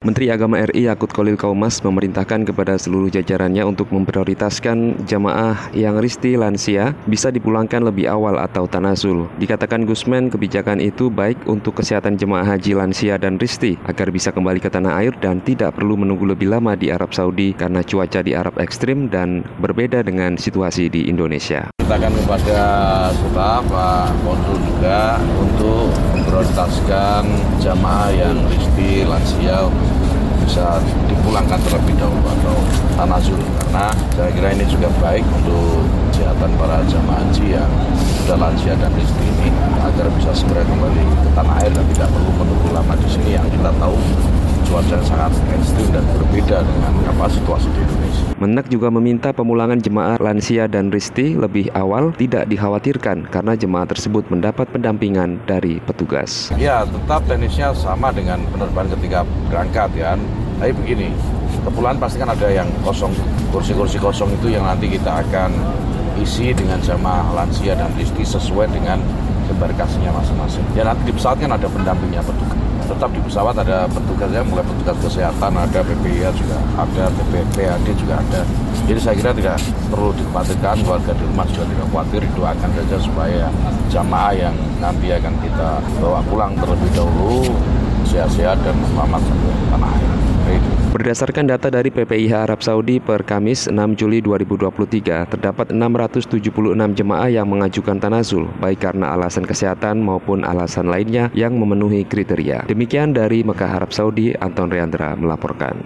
Menteri Agama RI Yakut Kolil Kaumas memerintahkan kepada seluruh jajarannya untuk memprioritaskan jamaah yang risti lansia bisa dipulangkan lebih awal atau tanasul. Dikatakan Gusmen, kebijakan itu baik untuk kesehatan jemaah haji lansia dan risti agar bisa kembali ke tanah air dan tidak perlu menunggu lebih lama di Arab Saudi karena cuaca di Arab ekstrim dan berbeda dengan situasi di Indonesia. Kita akan kepada staf Pak Konsul juga untuk memprioritaskan jamaah yang risti lansia bisa dipulangkan terlebih dahulu atau tanazul karena saya kira ini juga baik untuk kesehatan para jamaah haji yang sudah lansia dan istri ini agar bisa segera kembali ke tanah air dan tidak perlu menunggu lama di sini yang kita tahu cuaca sangat ekstrim dan berbeda dengan apa situasi di Indonesia. Menak juga meminta pemulangan jemaah lansia dan risti lebih awal tidak dikhawatirkan karena jemaah tersebut mendapat pendampingan dari petugas. Ya, tetap teknisnya sama dengan penerbangan ketika berangkat ya. Tapi begini, kepulangan pasti kan ada yang kosong, kursi-kursi kosong itu yang nanti kita akan isi dengan jamaah lansia dan istri sesuai dengan embarkasinya masing-masing. Ya nanti di pesawat kan ada pendampingnya petugas. Tetap di pesawat ada petugasnya, mulai petugas kesehatan, ada PPIA juga ada, PPPAD juga ada. Jadi saya kira tidak perlu dikhawatirkan, warga di rumah juga tidak khawatir, doakan saja supaya jamaah yang nanti akan kita bawa pulang terlebih dahulu sehat-sehat dan selamat sampai tanah air. Berdasarkan data dari PPIH Arab Saudi per Kamis 6 Juli 2023, terdapat 676 jemaah yang mengajukan tanazul, baik karena alasan kesehatan maupun alasan lainnya yang memenuhi kriteria. Demikian dari Mekah Arab Saudi, Anton Riandra melaporkan.